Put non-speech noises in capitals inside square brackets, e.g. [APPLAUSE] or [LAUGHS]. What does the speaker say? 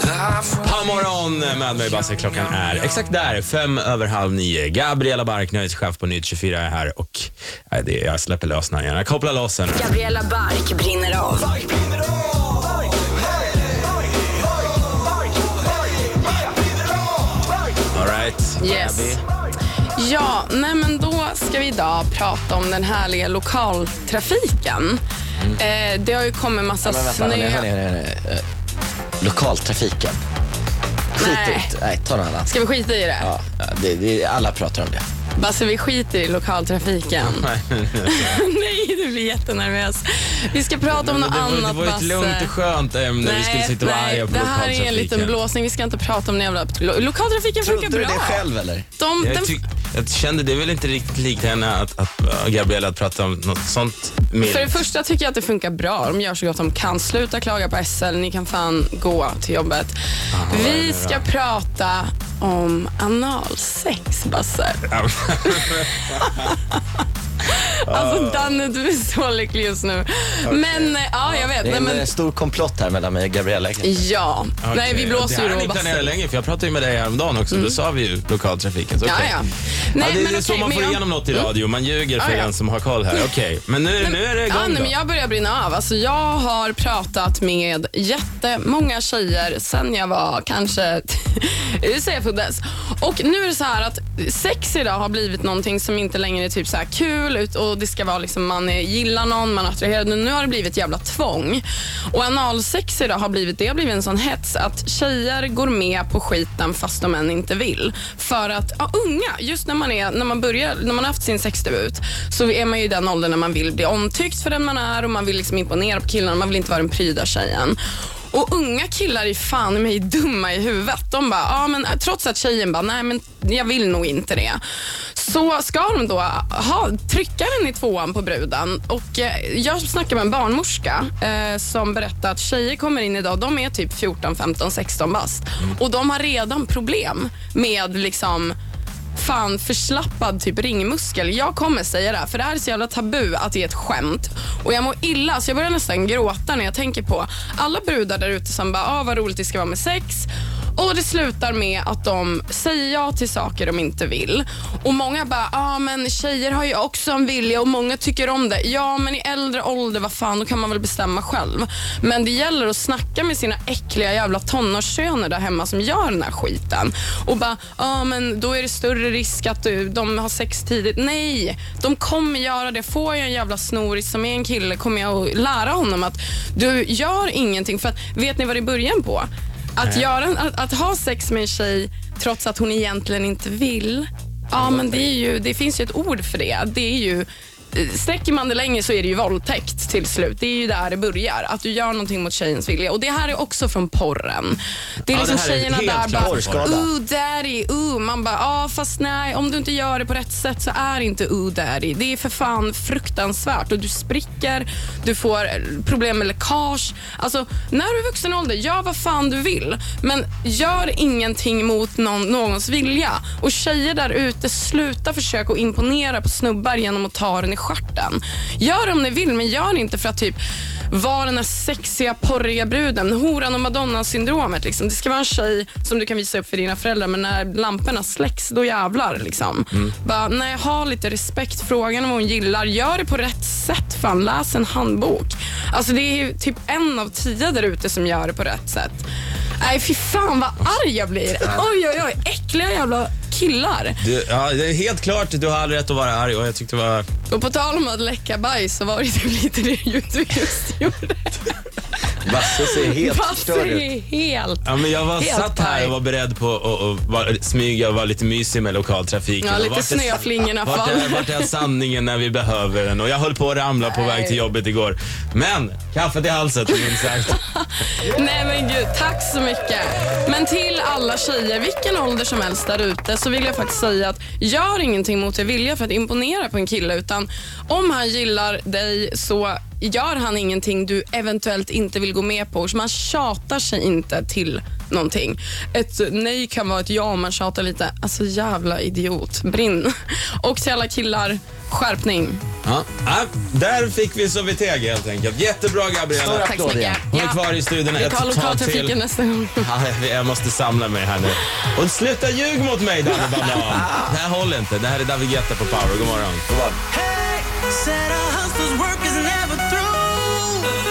God morgon med mig Basse. Klockan är exakt där, fem över halv nio. Gabriella Bark, nöjeschef på Nytt 24 är här och nej, det jag släpper lös den. Jag kopplar loss den. Gabriella Bark brinner av. All right. Yes. Ja, nej men då ska vi idag prata om den härliga lokaltrafiken. Eh, det har ju kommit massa vänta, snö... Lokaltrafiken. Skit Nej. ut. Nej, ta någon annan. Ska vi skita i det? Ja, det, det, alla pratar om det. Basse, vi skiter i lokaltrafiken. [LAUGHS] nej, [LAUGHS] blir jättenervös. Vi ska prata om något det, var, annat, det var ett Basse. lugnt och skönt ämne. vi skulle sitta och vara arga på det här är en liten blåsning. Vi ska inte prata om den jävla... Lo- Lokaltrafiken funkar Trodde du bra. det själv eller? De, Jag, den, jag kände det är väl inte riktigt likt henne att, att äh, Gabriella att prata om något sånt milt. För det första tycker jag att det funkar bra. De gör så gott de kan. Sluta klaga på SL. Ni kan fan gå till jobbet. Vi ska prata om analsex, Basse. [LAUGHS] [LAUGHS] Alltså Danne, du är så lycklig just nu. Men eh, ja, jag vet. Det är Nej, en men, eh, stor komplott här mellan mig och Gabriella. ja. Nej, vi blåser det ju här har då, ni planerat Basse. länge för jag pratade ju med dig häromdagen också. Då sa vi ju lokaltrafiken. Så Ja, okej. ja. Nej, det, men det är så okej, man men får jag- igenom något i radio. Man ljuger för Ja, ja. den som har koll här. Okej, men nu, nu är det igång ja, nej, då. men Jag börjar brinna av. Alltså, jag har pratat med jättemånga tjejer sen jag var kanske [LAUGHS] sen jag föddes. Och nu är det så här att sex idag har blivit någonting som inte längre är typ så här kul ut och det ska vara liksom man gillar någon, man är attraherad. Nu har det blivit ett jävla tvång. Och analsex idag har blivit, det har blivit en sån hets att tjejer går med på skiten fast de än inte vill. För att, ja, unga, just när man, är, när man börjar, när man har haft sin sexdebut så är man ju i den åldern när man vill bli omtyckt för den man är och man vill liksom imponera på killarna, man vill inte vara den pryda tjejen. Och unga killar är fan i mig dumma i huvudet. De bara, ja men trots att tjejen bara, nej men jag vill nog inte det. Så ska de då ha, trycka den i tvåan på bruden. Och eh, jag snackade med en barnmorska eh, som berättade att tjejer kommer in idag, de är typ 14, 15, 16 bast. Och de har redan problem med liksom fan förslappad typ ringmuskel. Jag kommer säga det, här, för det här är så jävla tabu att det är ett skämt. Och jag mår illa, så jag börjar nästan gråta när jag tänker på alla brudar där ute som bara, ah, vad roligt det ska vara med sex. Och det slutar med att de säger ja till saker de inte vill. Och många bara, ja ah, men tjejer har ju också en vilja och många tycker om det. Ja men i äldre ålder, vad fan, då kan man väl bestämma själv. Men det gäller att snacka med sina äckliga jävla tonårssöner där hemma som gör den här skiten. Och bara, ja ah, men då är det större risk att du, de har sex tidigt. Nej, de kommer göra det. Får jag en jävla snoris som är en kille kommer jag att lära honom att du gör ingenting. För att, vet ni vad det är början på? Att, göra, att, att ha sex med en tjej trots att hon egentligen inte vill. Ja, men det, är ju, det finns ju ett ord för det. Det är ju Sträcker man det länge så är det ju våldtäkt till slut. Det är ju där det börjar. Att du gör någonting mot tjejens vilja. Och Det här är också från porren. Det är Ja, liksom det tjejerna där bara, ooh daddy, ooh. Man bara, ja fast nej, om du inte gör det på rätt sätt så är det inte ooh daddy. Det är för fan fruktansvärt och du spricker, du får problem med läckage. Alltså, när du är vuxen ålder, gör vad fan du vill. Men gör ingenting mot någon, någons vilja. Och tjejer där ute, sluta försöka att imponera på snubbar genom att ta den i stjärten. Gör om ni vill, men gör inte för att typ vara den här sexiga, porriga bruden. Horan och madonna-syndromet. Liksom. Det ska vara en tjej som du kan visa upp för dina föräldrar, men när lamporna släcks, då jävlar. Liksom. Bara, nej, ha lite respekt. Frågan om vad hon gillar. Gör det på rätt sätt. Fan, läs en handbok. Alltså, det är typ en av tio där ute som gör det på rätt sätt. Nej, fy fan vad arg jag blir. Oj, oj, oj. Äckliga jävla killar. Du, ja, det är helt klart, du har all rätt att vara arg och jag tyckte det var... Och på tal om att läcka bajs så var det typ lite det du just gjorde. [LAUGHS] Basse ser helt Basse är helt... Ja, men jag var Helt satt här och var beredd på att att smyga och vara lite mysig med lokaltrafiken. Ja, lite vart är- snöflingorna Vart faller. är, vart är sanningen när vi behöver den? Och jag höll på att ramla på väg till jobbet igår. Men, kaffet i halsen minst sagt. [LAUGHS] Nej men gud, tack så mycket. Men till alla tjejer, vilken ålder som helst där ute, så vill jag faktiskt säga att gör ingenting mot er vilja för att imponera på en kille, utan om han gillar dig så gör han ingenting du eventuellt inte vill gå med på. Så man tjatar sig inte till någonting. Ett nej kan vara ett ja om man tjatar lite. Alltså jävla idiot. Brinn. Och till alla killar, skärpning. Ja. Ja, där fick vi så vi teg helt enkelt. Jättebra Gabriella. Tack så mycket. Hon är kvar i studion Vi ett tar tag lokaltrafiken till. nästa gång. Ja, jag måste samla mig här nu. Och sluta ljug mot mig Danne Banan. Det här håller inte. Det här är David Guetta på Power. God morgon. God morgon. Hey, said